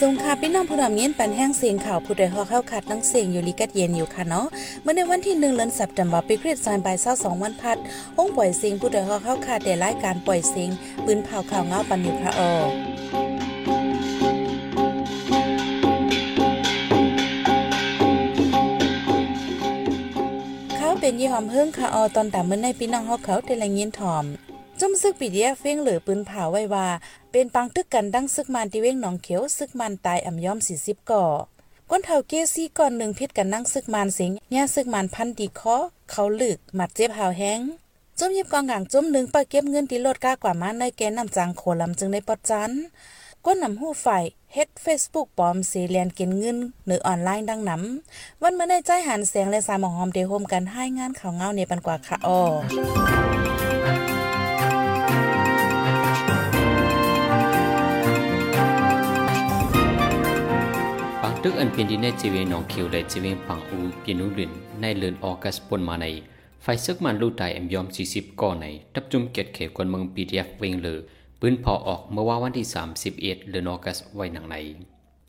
สงค่ะพี่น้องผู้นำเย็นปันแห้งเสียงข่าวผู้ใดฮอเข้าขัดนังเสียงอยู่ลิกัดเย็นอยู่ค่ะเนาะเมื่อในวันที่1เดือนสัปดาห์ปีคริสต์ศักราช22วันพัดห้องปล่อยเสียงผู้ใดฮอเข้าขัดได้รายการปล่อยเสียงปืนเผาข่าวเงาปันอยู่ค่ะออเขาเป็นยี่หอมเฮิงค่ะออตอนตามเมื่อในพี่น้องเฮาเขาได้ละยินถ่อม จุ่มซึกปีเดียเฟ้งเหลือปืนเผาไว้ว่า เป็นปังตึกกันดั้งซึกมันที่เว้งหนองเขียวซึกมันตายอ่ำย้อม40ก่อก้นเท่าเกซี่ก่อนหนึ่งพิษกันนั่งซึกมันสิงย่ซึกมันพันดีคอเขาลึกหมัดเจ็บหาวแห้งจุ่มยิบกองหางจุ่มหนึ่งไปเก็บเงินที่รถก้ากว่ามาในแกนนำจางโคลำจึงได้ปอดจันก้นนำหู้ไฟเฮ็ด Facebook ปลอมสีเลียนกินเงินหรือออนไลน์ดังนำวันเมื่อในใจหันเสียงและสามหอมเดโฮมกันให้งานข่าวเงาในปันกว่าค่ะอ้อ ตึกอันเป็นดินในจีเวหนองเขียวและจีเวนปังอูเปียนุลินในเลือนออกัสปนมาในไฟซึกมันลู่ตายแอมยอม 40 ก่อในทับจุมเกตเขวกวนเมืองปีดีเอฟเวงเลยปืนพอออกเมื่อว่าวันที่ 31เลือนออกัสไว้หนังใน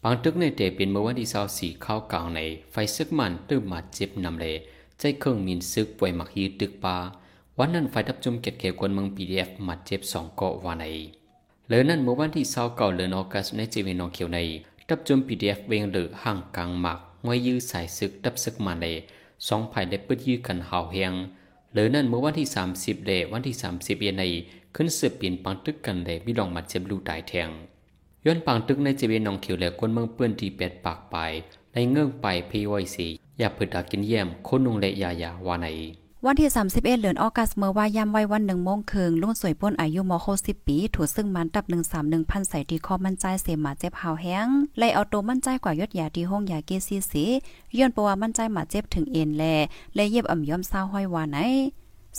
ปังตึกในเตเป็นเมื่อวันที่24เข้ากลางในไฟซึกมันตื้มมาเจ็บนำเลใจเครื่องมินซึกป่วยมักยีตึกปาวันนั้นไฟทับจุมเกตเขวกวนเมืองปีดีเอฟมาเจ็บสองเกาะวาในเลือนั้นเมื่อวันที่29เดือนออกัสในจีเวนองเขียวใน ดับจม PDF เวงเหลือห่างกลางหมักงวยยื้อสายศึกดับศึกมาเลยสองภายได้ปิดยื้อกันหาวเฮียงเหลือนั้นเมื่อวันที่ 30เดวันที่ 30 เยนในขึ้นเสืบเปลี่ยนปังตึกกันเลยมีลองมาเจ็บลูตายแทงย้อนปังตึกในเจเวนองเขียวและคนเมืองเปื้อนที่แปดปากไปในเงื่องไปพีไวซีอย่าเปิดดากินเยี่ยมโคนนุงและยายาวาใน วันที่ 31 เดือนออกัสเมื่อว่ายามไว้วันหนึ่งโมงครึ่งลุงสวยป้นอายุม60ปี ถูกซึ่งมันตับ131พันใส่ที่คอมันใจเสมาเจ็บหาวแห้งไลเอาตัวมันใจกว่ายศยาที่ห้องยาเกซีสีย้อนประว่ามันใจมาเจ็บถึงเอ็นแลและเย็บอ่ำย้อมเศร้าห้อยว่าไหน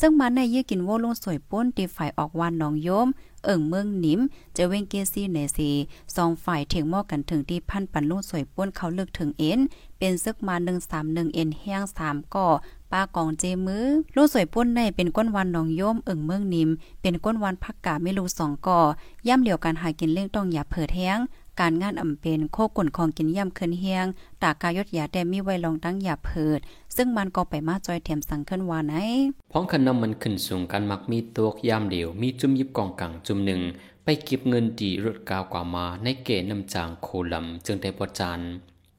ซึ่งมันในยื้อกินโวลุงสวยป้นตีฝ่ายออกวานหนองโยม เอิ่งเมืองนิมเจเวงเกซีเนซีสองฝ่ายเถียงหม้อกันถึงที่พันปันลุงสวยป้นเขาเลึกถึงเอ็นเป็นซึกมา131เอ็นแห้ง3ก่อ ป้ากองเจมือลูกสวยป้นในเป็นก้นวันหนองโยมเอิ่งเมืองนิม เป็นก้นวันพักกาไม่รู้สองก่อย่ำเหลียวการหากินเลี้ยงต้องอย่าเผิดแห้งการงานอำเป็นโคกุ่นของกินย่ำเคืนเฮียง ตากายดยาแต่มีไว้ลองตั้งอย่าเผิด ซึ่งมันก็ไปมาจอยเทียมสังขึ้นวาไหนพ้องขนมมันขึ้นสูงกันมักมีตัวกยามเดียวมีจุ่มยิบกองกลางจุ่มหนึ่งไปเก็บเงินดีรถกาวกว่ามาในเกณฑ์นำจางโคลำจึงได้ประจาน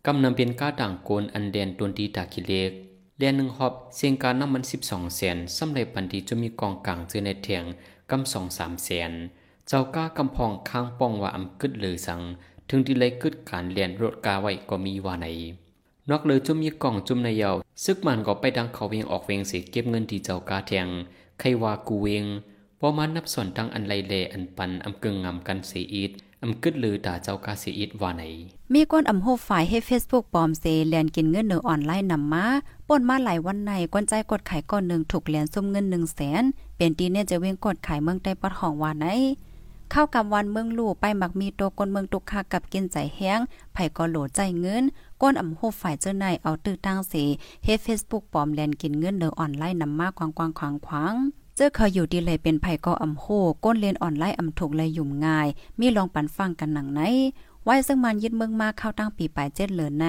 กำนำเป็นก้าด่างโกนอันเดนตวนดีตาคิเลก เลียนหนึ่งหอบเสียงการน้ำมันสิบสองแสนสำเร็จปันดีจะมีกองกลางเจอในเทียงกำสองสามแสนเจ้าก้ากำพองข้างป้องว่าอำกึดเลยสัง ถึงที่เลยกึดการเลียนรถกาไว้ก็มีว่าไหนนอกเลยจุมมีกล่องจุ่มในเยาวซึกมันก็ไปดังเขาเวงออกเวงเสียเก็บเงินที่เจ้ากาแทงใครว่ากูเวงพอมันนับส่วนดังอันไรเลอันปันอำกึ่งงำกันเสียอีด อำกึดลือด่าเจ้ากาเสียอีดว่าไหน มีก้นอำโหฝ่ายให้ Facebook ปลอมเซแลนกินเงินเนือออนไลน์นำมาป่นมาหลายวันในก้นใจกดขายก้อนหนึ่งถูกแลนซุ่มเงิน1 0 0 0 0แสนเป็นตีเนี่ยจะเว้งกดขายเมืองใต้ปอดของว่าไหนเข้ากับวันเมืองลู่ไปหมักมีตัวกนเมืองตุกคากับกินใจแห้งไผก็โหลใจเงินก้นอำโหฝ่ายเจ้าในเอาตื้อตั้งเสเฮ็ด Facebook ปลอมแลนกินเงินเนือออนไลน์นำมากวางๆขวางขวาง เจอเขาอยู่ดีเลยเป็นไผก็อำโหก้นเรียนออนไลน์อำถูกเลยยุ่มง่าย มีลองปันฟังกันหนังไหนไว้ซึ่งมันยึดเมืองมาเข้าตั้งปีปลายเจ็ดเหลือใน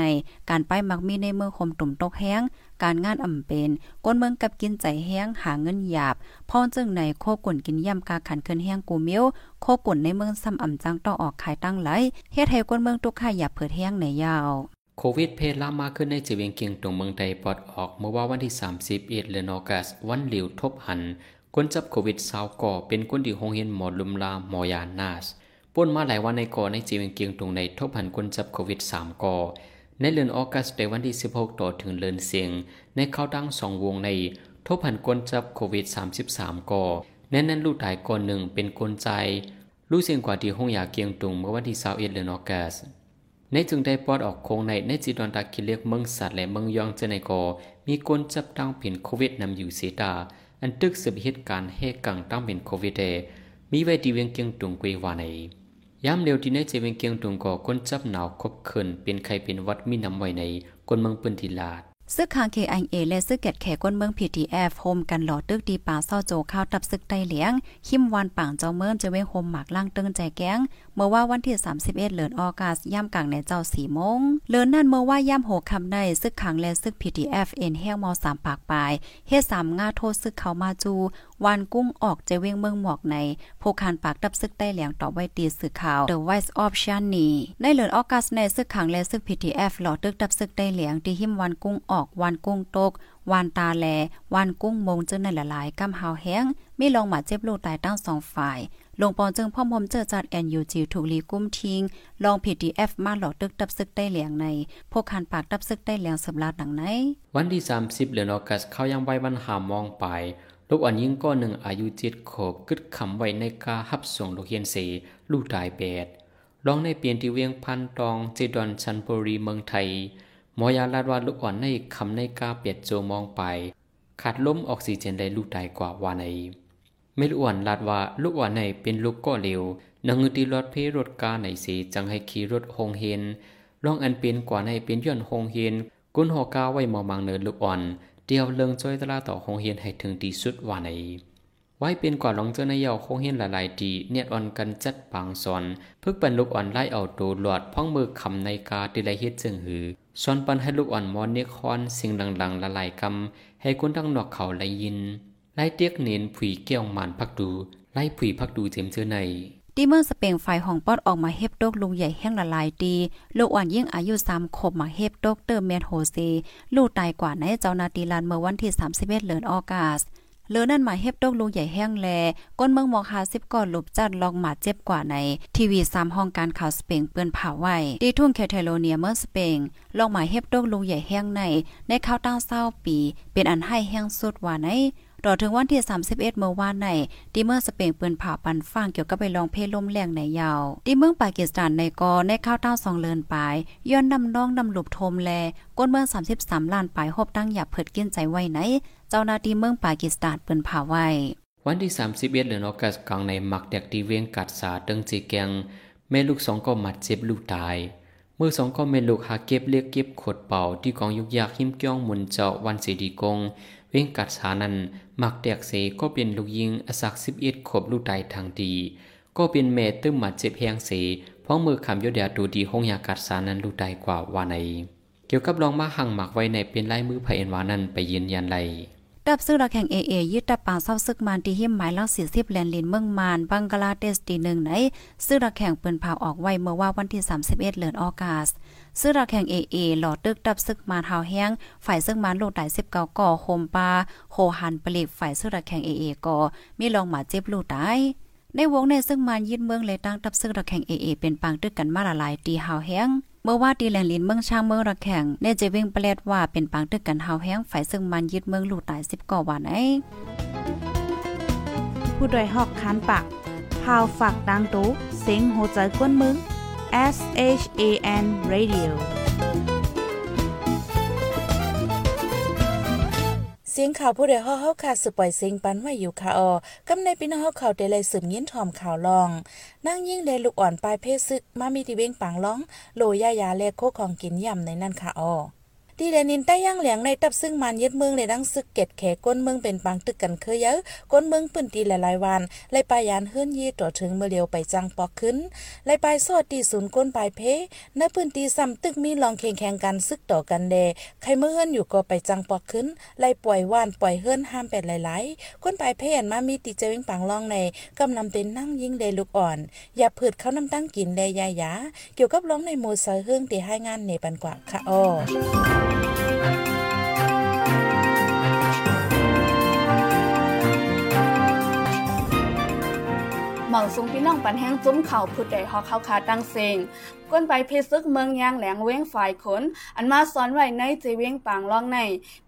การไปมักมีในเมืองคมตุ่มตกแห้ง การงานอ่ำเป็น ก้นเมืองกับกินใจแห้งหาเงินหยาบพ่อจึงในโคกุ่นกินย่ำกาขันเคินแห้งกูเมียวโคกุ่นในเมืองซ้ำอ่ำจังต้องออกขายตั้งไหลเฮ็ดให้ก้นเมืองตุกข่ายหยาบเผิดแห้งในยาวโควิดเพลามากขึ้นในจีเวียงเกียงตรงเมืองใดปลอดออกเมื่อว่าวันที่ 31เดือนออกัสวันหลิวทบหัน คนจับโควิดสาวก่อเป็นคนที่โรงเรียนหมอลุมลาหมอยานาสป่นมาหลายวันในก่อในจีเวียงเกียงตรงในทบหันคนจับโควิด3ก่อในเดือนออกัสในวันที่ 16 ต่อถึงเดือนเสียง ในเข้าดังสองวงใน ทบหันคนจับโควิด 33 ก่อแน่นนั้นลูกตายก่อนหนึ่งเป็นคนใจรู้เสียงกว่าที่ห้องยาเกียงตุงเมื่อวันที่21เดือนออกัสในจึงได้ปลอดออกโคงในในจีดอนตาคิเลียกเมืองสัตว์และเมืองยองเจในกอมีคนจับตั้งเป็นโควิดนำอยู่เสียตา อันตึกสืบเหตุการณ์เฮกังตั้งเป็นโควิดเดมีไว้ที่เวียงเกียงตุงกุยวาในยามเร็วที่ในเจเวียงเกียงตุงก่อคนจับหนาวคบคืนเป็นใครเป็นวัดมีนำไว้ในคนเมืองปืนทิลาด ซึกคาง KIA และซึกแกดแขก้นเมือง PTF โฮมกันหลอดตึกดีป่าเศร้าโจข้าวตับซึกไตเหลียง คิมวันป่างเจ้าเมืองจะเว้งโฮมหมากล่างตึงใจแก้ง เมื่อว่าวันที่ 31เดือนออกัสย่ำกลางในเจ้าสีโมงเลินนั่นเมื่อว่าย่ำโหคำในซึกขังและซึก PTF เอ็นแห้งมอ3ปากปลายเฮ็ด3งาโทษซึกเขามาจู วันกุ้งออกจะเว้งเมืองหมอกในโพคานปากตับซึกใต้เหลียงต่อไว้ตีสื่อข่าว The Voice of Shani ในเลือนออกัสในซึกขังและซึก PTF หลอดตึกดับซึกใต้เหลียงที่หิมวันกุ้งออกวันกุ้งตกวานตาแลวานกุ้งมงจึงในหลายๆกำหาวแห้งมีลงหมาเจ็บลูกตายตั้งสองฝ่ายลงปอนจึงพ่อมมเจอจัด NUG ถูกลีกุ้มทิ้ง ลอง PTF มาหลอดตึกดับซึกใต้เหลียงใน พวกคันปากดับซึกใต้เหลียงสำลาดหนังไหน วันที่ 30เดือนออกัสเขายังไว้วันหามองไป ลูกอ่อนยิ่งก้อนหนึ่งอายุเจ็ดขบกึดขำไว้ในกาฮับส่งลูกเฮียนเสลูกตายแปดลองในเปลี่ยนที่เวียงพันตองเจดอนชันบุรีเมืองไทย หมอยาลาดว่าลูกอ่อนในคำในกาเปียดโจมองไป ขาดล้มออกซิเจนได้ลูกตายกว่าวาในไม่ลูกอ่อนลาดว่าลูกอ่อนในเป็นลูกก็เร็วนังงตีรถเพรถกาในเสจังให้ขี่รถหงเฮนลองอันเป็นกว่าในเป็นย่อนหงเฮนกุนหอกาไว้มอมังเนินลูกอ่อน เดียวเลิงจ้อยตลาต่อหงเฮียนให้ถึงที่สุดว่าใน ไว้เป็นกว่าหลงเจอในเยาคงเฮียนหลายๆดีเนียดอ่อนกันจัดปางสอนพึกเป็นลูกอ่อนไล่เอาตัวหลอดพ้องมือคำในกาติไลเฮ็ดจึงหือสอนปันให้ลูกอ่อนมอนเนคอนสิ่งดังๆละลายกำให้คนทั้งนอกเขาไลยินไล่เตียกเนนผุยเกี่ยวมันพักดูไล่ผุยพักดูเจ็มเจอในที่เมืองสเปงไฟของปอดออกมาเฮ็บดกลุงใหญ่แห้งละลายตีลูกอ่อนยิ่งอายุ3ขบมาเฮ็บดกเติมเมนโฮเซลูกตายกว่าในเจ้านาตีลานเมื่อวันที่31เดือนออกัส เลือนั่นหมายเฮ็บดกลุงใหญ่แห้งแล ก้นเมืองมอก50ก่อนหลบจัดลองหมาเจ็บกว่าใน ทีวี3ห้องการข่าวสเปงเปื้อนเผาไว้ดีทุ่งแคเทโลเนียเมืองสเปงลองหมายเฮ็บดกลุงใหญ่แห้งใน ในข้าวตั้งเศร้าปี เป็นอันให้แห้งสุดว่าในรอถึงวันที่ 31 เมื่อวานในที่เมืองสเปนเปืนผ่าปันฟังเกี่ยวกับไปลองเพลลมแรงในยาวที่เมืองปากีสถานในกอในข้าวเต้าสองเลินปลายย้อนนำน้องนำหลบโทมแล ก้นเมือง 33 ล้านปลายหบตั้งหยับเพิดกินใจไว้ไหน เจ้าหน้าที่เมืองปากีสถานเปิ้นผ่าไว้ วันที่ 31 เดือนออกัสกลางในมักแดกดีเวียงกัดสาเติงจีแกงแม่ลูกสองก็มัดเจ็บลูกตายมือสองก็แม่ลูกหาเก็บเรียกเก็บขดเป่าที่กองยุกยากหิมเกี้ยงมุนเจาะวันสีดีกง เว้งกัดสานั้นมักแดกเสก็เป็นลูกยิงอสักสิบเอ็ดขบลูกตายทางดี ก็เป็นแม่ตึ้มหมัดเจ็บแหงเสพราะมือคำยศยาดูดีห้องยากัดสานั้นลูกตายกว่าว่าใน เกี่ยวกับรองมาหังหมักไว้ในเป็นลายมือไผเอ็นวานั้นไปยืนยันไล ดับซึ่งระแข่ง AA ยึดดับปางเศร้าซึกมานที่หิมหมายลัก40แลนลินเมืองมานบังกลาเทศตีหนึ่งไหนซึ่งระแข่งเปิ้นเผาออกไว้เมื่อว่าวันที่ 31เดือนออกัสซึ่งระแข่ง AA หลอดตึกดับซึกมานหาวแห้งฝ่ายซึกมานลูกได้19ก่อโคมปาโคหันปลีกฝ่ายซึ่งระแข่ง AA ก่อมีลองหมาเจ็บลูกตายในวงในซึ่งมานยึดเมืองเลยตั้งดับซึ่งระแข่ง AA เป็นปางตึกกันมาละลายตีหาวแห้ง เมื่อว่าตีแหลงลินเมืองช่างเมืองระแข่งเนเจวิ่งเปลดว่าเป็นปางตึกกันเฮาแห้งฝ่ายซึ่งมันยึดเมืองลูกตายสิบก่อวันไอ้ผู้ดยหอกคันปากพาวฝากดังตู้เซ็งโหใจกวนมึง S H A N Radio สียงข่าวผู้ใดฮอเฮาค่ะสืบปล่อยเสียงปันไว้อยู่ค่ะออกำในพี่น้องเฮาเขาได้เลยสืบยินทอมข่าวลองนั่งยิ่งได้ลูกอ่อนปลายเพศซึกมามีที่เว้งปังร้องโลยายาเลโคของกินย่ำในนั่นค่ะออ ดีแลนินใต้ย่างเหลียงในตับซึ่งมันยึดเมืองเลยดังซึกเก็ดแขก้นเมืองเป็นปังตึกกันเคยเยอะก้นเมืองปืนตีหลายๆวันไล่ปายานเฮือนยีต่อถึงเมื่อเดียวไปจังปอกขึ้นไล่ปายสอดตีศูนย์ก้นปลายเพในปืนตีซ้ำตึกมีลองแข่งแข่งกันซึกต่อกันแดใครเมื่อเฮือนอยู่ก็ไปจังปอกขึ้นไล่ปล่อยว่านปล่อยเฮือนห้ามเป็ดหลายๆก้นปลายเพอันมามีตีเจวิงปังลองในกำนำเป็นนั่งยิงเดลูกอ่อน อย่าผืดเขาน้ำตั้งกินแดยายาเกี่ยวกับร้องในโมซอยเฮืองตีให้งานเนปันกว่าค่ะอ้อหม่องสุงพี่น้องปันแห้งจุ้มเข่าพุดได้ฮอกเขาขาตั้งเซงก้นไปเพซึกเมืองยางแหลงเว้งฝ่ายขน อันมาซ้อนไว้ในเจเว้งปางล่องใน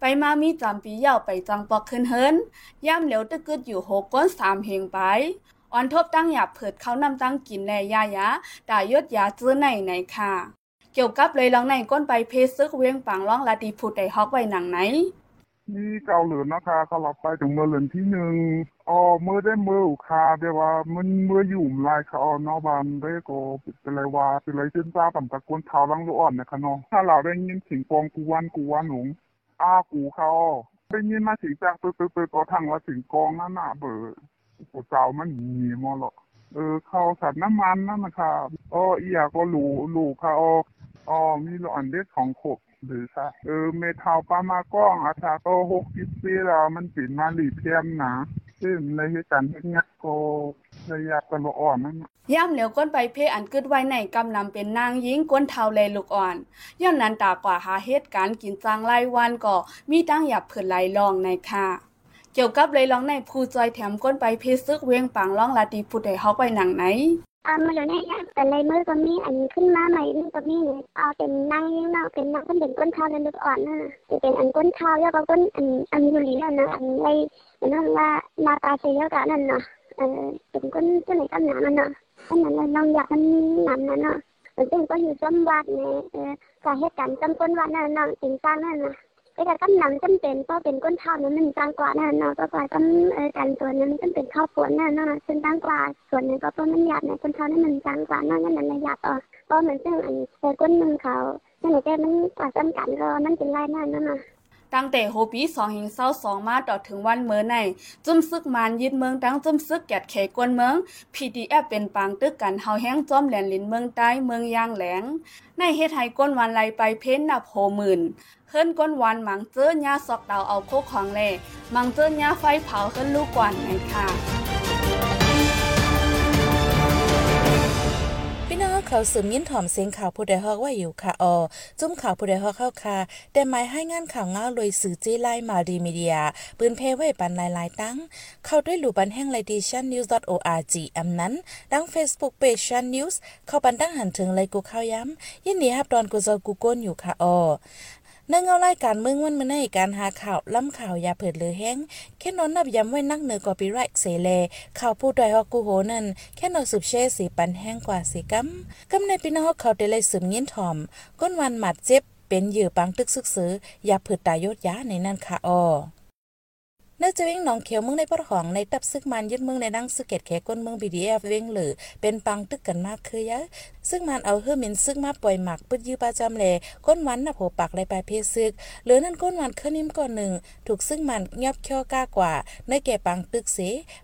ไปมามีจำปีเย่าไปจังปอกขึ้นเฮินย่ำเหลวตึกึดอยู่หกก้นสามเฮงไปอ่อนทบตั้งหยาบเผิดเขานำตั้งกินแลยายาด่ายดยาจื้อในในค่ะ เกี่ยวกับเลยลองในก้นไปเพซึกเว้งปางล่องลาดีพุดได้ฮอกไว้หนังไหนนี่เก่าเหลือนะคะเขารับไปถึงเมื่อเหลือนที่หนึ่งอ๋อเมื่อได้เมื่ออุคาเดี๋ยวว่ามันเมื่ออยู่ลายเขาเอนอบานได้ก็เป็นไรว่าเป็นไรเส้นซ่าต่ำตะกวนเท้าลังลูกอ่อนนะคะเนาะถ้าเราได้ยินเสียงปองกูวันกูวันหลงอากูเขาได้ยินมาถึงจากตึกๆๆก็ทางว่าถึงกองนั่นน่ะเบอร์กูเจ้ามันมีมอหรอกเออเขาสัตว์น้ำมันนั่นนะครับอ้ออียาก็รู้รู้ค่ะอ้อ อ๋อมีหลอนเด็ดของขบหรือค่ะเออเมทาปามาก้องอาชาก็หกสิบปีแล้วมันปิดมาหลีเพียมนะซึ่งในเหตุการณ์เฮ็ดงัดก็ระยะกันบ่อ่อนนั่นย่ำเหลียวก้นไปเพอันกึดไว้ในกำนำเป็นนางยิงก้นเทาเลลูกอ่อนย้อนนั้นตากว่าหาเหตุการณ์กินจังรายวันก็มีตั้งหยับเผื่นไหลลองในค่ะเกี่ยวกับเลยลองในผู้จอยแถมก้นไปเพซึกเวียงปังร้องลาดีผู้ใดเฮาไปหนังไหน อ่ามาอยู่ในเนี่ยแต่ในมือก็มีอันขึ้นมาใหม่นี่ก็มีเนี่ยเอาเป็นนางยิ่งเนาะเป็นนางคนเป็นก้นเท้าและลึกอ่อนน่ะจะเป็นอันก้นเท้าแล้วก็ก้นอันอันยูรีนั่นนะอันไรอันนั้นว่านาตาเซียกะนั่นเนาะเออเป็นก้นเจ้าไหนกำหนามันเนาะอันนั้นเราลองอยากมันหนำนั่นเนาะซึ่งก็อยู่จำวัดเนี่ยเออสารเหตุการณ์จำก้นวัดนั่นเนาะจริงจังนั่นนะ แต่ก็กำหนังจำเป็นก็เป็นก้นเท่านั้นมันจางกว่านั่นเนาะก็กว่าจำเออการส่วนนั้นจำเป็นข้าวฝนนั่นเนาะซึ่งจังกว่าส่วนนึงก็เพราะมันหยาบในก้นเท่านั้นมันจางกว่านั่นนั่นมันหยาบอะก็เหมือนซึ่งอันเออก้นนึงเขานั่นแหละแต่มันกว่าจำกันก็มันเป็นไรนั่นนั่นน่ะ ตั้งแต่โฮปี2หิงเศร้า2มาต่อถึงวันเมื่อในจุ่มซึกมานยึดเมืองตั้งจุ่มซึกแกดเขกวนเมือง PDF เป็นปางตึกกันเฮาแห้งจอมแหลนลินเมืองใต้เมืองยางแหลง ในเฮ็ดให้ก้นวันไลไปเพ้นนับโหหมื่นเฮิรนก้นวันหมังเจอหญ้าซอกดาวเอาโคกของแลหมังเจอหญ้าไฟเผาเฮิรนลูกกวนในค่ะ เขาสืมยินถ่อมเสียงข่าวผู้ใดฮอกว่าอยู่ค่ะออจุ้มข่าวผู้ใดฮอกเข้าค่ะแต่หมายให้งานข่าวง้าวลอยสื่อจีไลมาดีมีเดีย ปืนเพไว้ปันหลายๆตั้ง เข้าด้วยหลู่บันแห่งไลดิชันนิวส์ .org อำนั้นดัง Facebook Page ชันนิวส์เข้าปันตั้งหันถึงเลยกูเข้าย้ำยินดีฮับดอนกูเจอกูก้นอยู่ค่ะออ เนื่องเอาไล่การเมืองวันมื้อในการหาข่าวล้ำข่าวยาเผิดหรือแห้งแค่นอนนับย้ำไว้นักเหนือกอปีไรเสเลข่าวผู้ดอยฮอกกูโหนั่นแค่นอนสืบเช่สีปันแห้งกว่าสีกำกำในปีนฮอกเขาได้เลยสืบเงี้ยนถ่อม ก้นวันหมัดเจ็บเป็นเหยื่อปังตึกซึกซือยาเผิดตายดยาในนั่นค่ะออ เนื่อจะวิ่งหนองเขียวเมืองในปะของในตับซึกมันยึดเมืองในดังสึกเกตแขก้นเมือง BDF เอฟเว้งหรือเป็นปังตึกกันมากคือยะซึ่งมันเอาเฮือมินซึกมาปล่อยหมักปึดยื้อประจำแลก้นวันน่ะโผปักในปลายเพศซึกหลือนั่นก้นวันเคนิ่มก่อนหนึ่งถูกซึ่งมันเงียบเคี้ยวก้ากว่าในแก่ปังตึกเส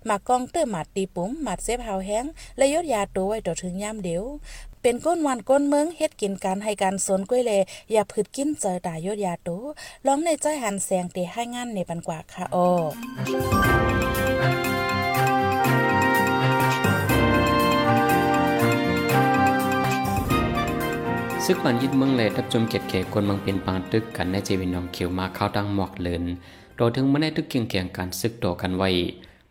หมากกองเตื้อหมัดตีปุ๋มหมัดเซฟเฮาแห้งและยดยาตัวไว้ต่อถึงยามเดียวเป็นก้นวันก้นเมืองเฮ็ดกินการให้การสนกล้วยเลอย่าพืดกินเจอตายยดยาโตร้องในใจหันแสงเตให้งานในปันกว่าค่ะอ้อซึกมันยึดเมืองเลยทับจมเก็ดเขคนเมืองเป็นปางตึกกันในเจวินนองเขียวมาเข้าตั้งหมอกเลินโดยถึงเมื่อในตึกเกียงเกียงการซึกต่อกันไว้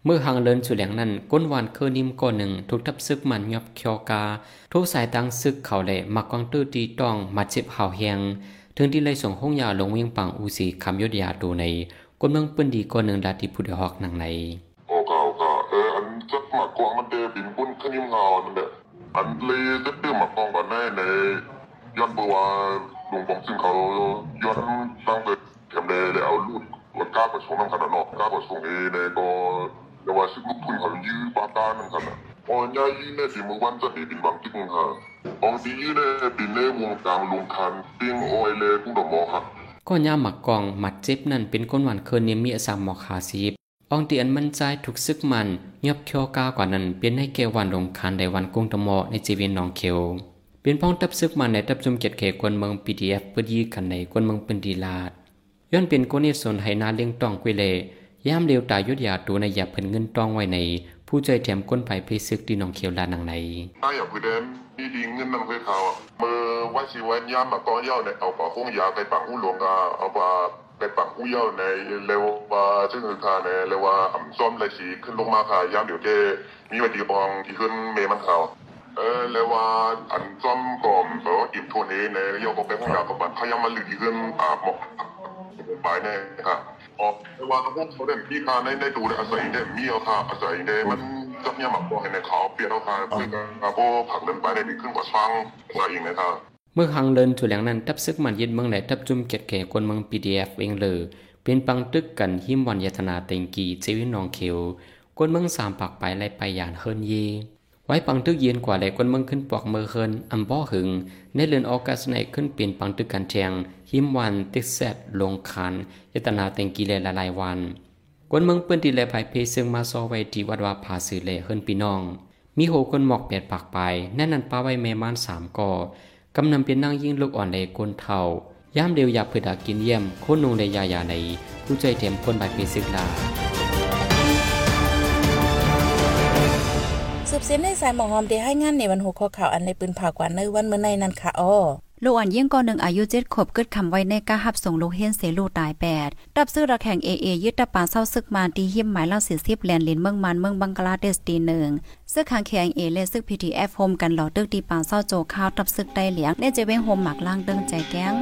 เมื่อหางเลินสุดแหลงนั้นก้นวานเคอนิมก้อนหนึ่งถูกทับซึกมันยอบเคียวกาทุกสายตังซึกเขาเลยมักกองตื้อตีต้องมาเจ็บเห่าแหงถึงที่เลยส่งห้องยาลงเวียงปังอูสีคำยศยาตูในก้นเมืองปืนดีก้อนหนึ่งดาติพุทธหอกหนังในโอกาโอกาเอออันจักหมากกวางมันเดบินปุ้นขึ้นยิมเงานั่นแหละอันเลยจะตื้อหมากกวางก่อนแน่ในย้อนบัวหลวงปองซึ่งเขาย้อนตั้งแต่แถมเลยเอาลูดวัดก้าประสงค์น้ำขนาดนอกก้าประสงค์เอในก็ เรียกว่าซึกลูกทุนเขายื้อปาตานั่นขนาดอ๋อยายื้อในฝีมือวันจะเดบินบางติ๊กฮะองดียื้อในบินในวงกลางลุงคันติ้งโอไอเลกุ้งดอกหมอครับก็ย่าหมักกองหมัดเจ็บนั่นเป็นก้นหวานเคินเนียมีอสามหมอกขาซีบอองเตียนมันใจถูกซึกมันยอบเคียวกากว่านั้นเป็นให้แก่วันลงคันในวันกุ้งตะหมอในจีเวียนหนองเขียวเป็นพ้องตับซึกมันในตับจุมเกียรติเขกวนเมือง PDF เพื่อยีกันในกวนเมืองเป็นดีลาดย้อนเป็นก้นนิสนให้นาเลี้ยงตองกุยเล ย่ามเลียวตายยุดยาตัวในหยับเพิ่นเงินตองไว้ในผู้ใจแถมก้นไผ่เพซึกดีหนองเขียวลานังในถ้าอยากไปเดินมีดีเงินนำไปเขาอะมือว่าชีวันยามมากองเย้าเนี่ยเอาปากคงยาไปปังหูหลวงกาเอาปาไปปังหูเย้าในเร็วว่าซึ่งคือคาในเร็วว่าอ่ำซ้อมไรสีขึ้นลงมาค่ะยามเดี๋ยวเจมีวันดีบองที่ขึ้นเมมันเขาเออเร็วว่าอันซ้อมก่อมเอออิ่มทุนเอในโยกไปห้องยากับบัตรพยายามมาหลีกขึ้นอาบหมอกไปแน่ค่ะ เร็วว่าพวกเขาเด่นพี่คาในได้ดูอาศัยเด่นมีเอาค่ะอาศัยเด่มันจับเนี่ยหมักบอกให้ในเขาเปลี่ยนเอาค่ะเพื่อการอาโบผักเดินไปได้ดีขึ้นกว่าช่างอะไรอีกนะครับเมื่อหังเลินถูแหลงนั้นทับซึกมันยึดเมืองไหนทับจุ่มเกียรติแก่คนเมือง PDF เอฟเองเลยเป็นปังตึกกันหิมวันยัตนาเต็งกีเจวินนองเขียวกวนเมืองสามปากไปไล่ไปยานเฮิรนเย ไว้ปังตึกเย็นกว่าแหลกวนเมืองขึ้นปอกเมือเคินอำบ่อหึงในเรือนออกัสในขึ้นเปลี่ยนปังตึกกันแทงหิมวันติกแซดลงคันยตนาแต่งกีเลละลายวันกวนเมืองเปิ้นดีแลภายเพซึ่งมาซอไว้ที่วัดว่าผาสื่อเลเฮิรนพี่น้อง มีโหคนหมอกเปียดปากไปแน่นันป้าไว้เมมานสามก่อกำนำเป็นนั่งยิ่งลูกอ่อนเลกนเท่าย่ามเดียวอยากเพื่อดากินเยี่ยมโคนนุงในยายาในผู้ใจเต็มคนใบเพซึกลา สืบเสียนในสายหมองหอมได้ให้งานในวันหัวข้อข่าวอันในปืนผ่ากว่าในวันเมื่อในนั้นค่ะอ้อลูกอ่อนยิ่งก่อนหนึ่งอายุเจ็ดขวบกึดคำไว้ในกาหับส่งลูกเฮียนเสลูตายแปดดับซื้อระแข่งเอเอยึดตะปานเศร้าซึกมาตีหิมหมายเล่าเสีสิบแลนลินเมืองมันเมืองบังกลาเทศตีหนึ่งซึกขางแข่งเอเลซึกพีทีเอฟโฮมกันหลอตึกตีปานเศร้าโจข้าวตับซึกได้เหลียงได้เจเวงโฮมหมักล่างเดิงใจแก้ง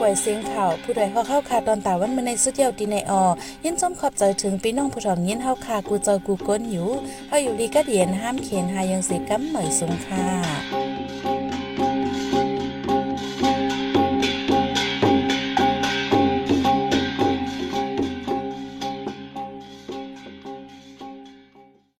ปล่อยเสียงข่าวผู้ใดเข้าเข้าคาตอนตาวันมาในสุดเดียวตีในออยินจมขอบใจถึงพี่น้องผู้ถองยินเฮาคากูเจอกูก้นอยู่เฮาอยู่ลีก็เดียนห้ามเขียนหายังสิกัมเหมยสงค่ะ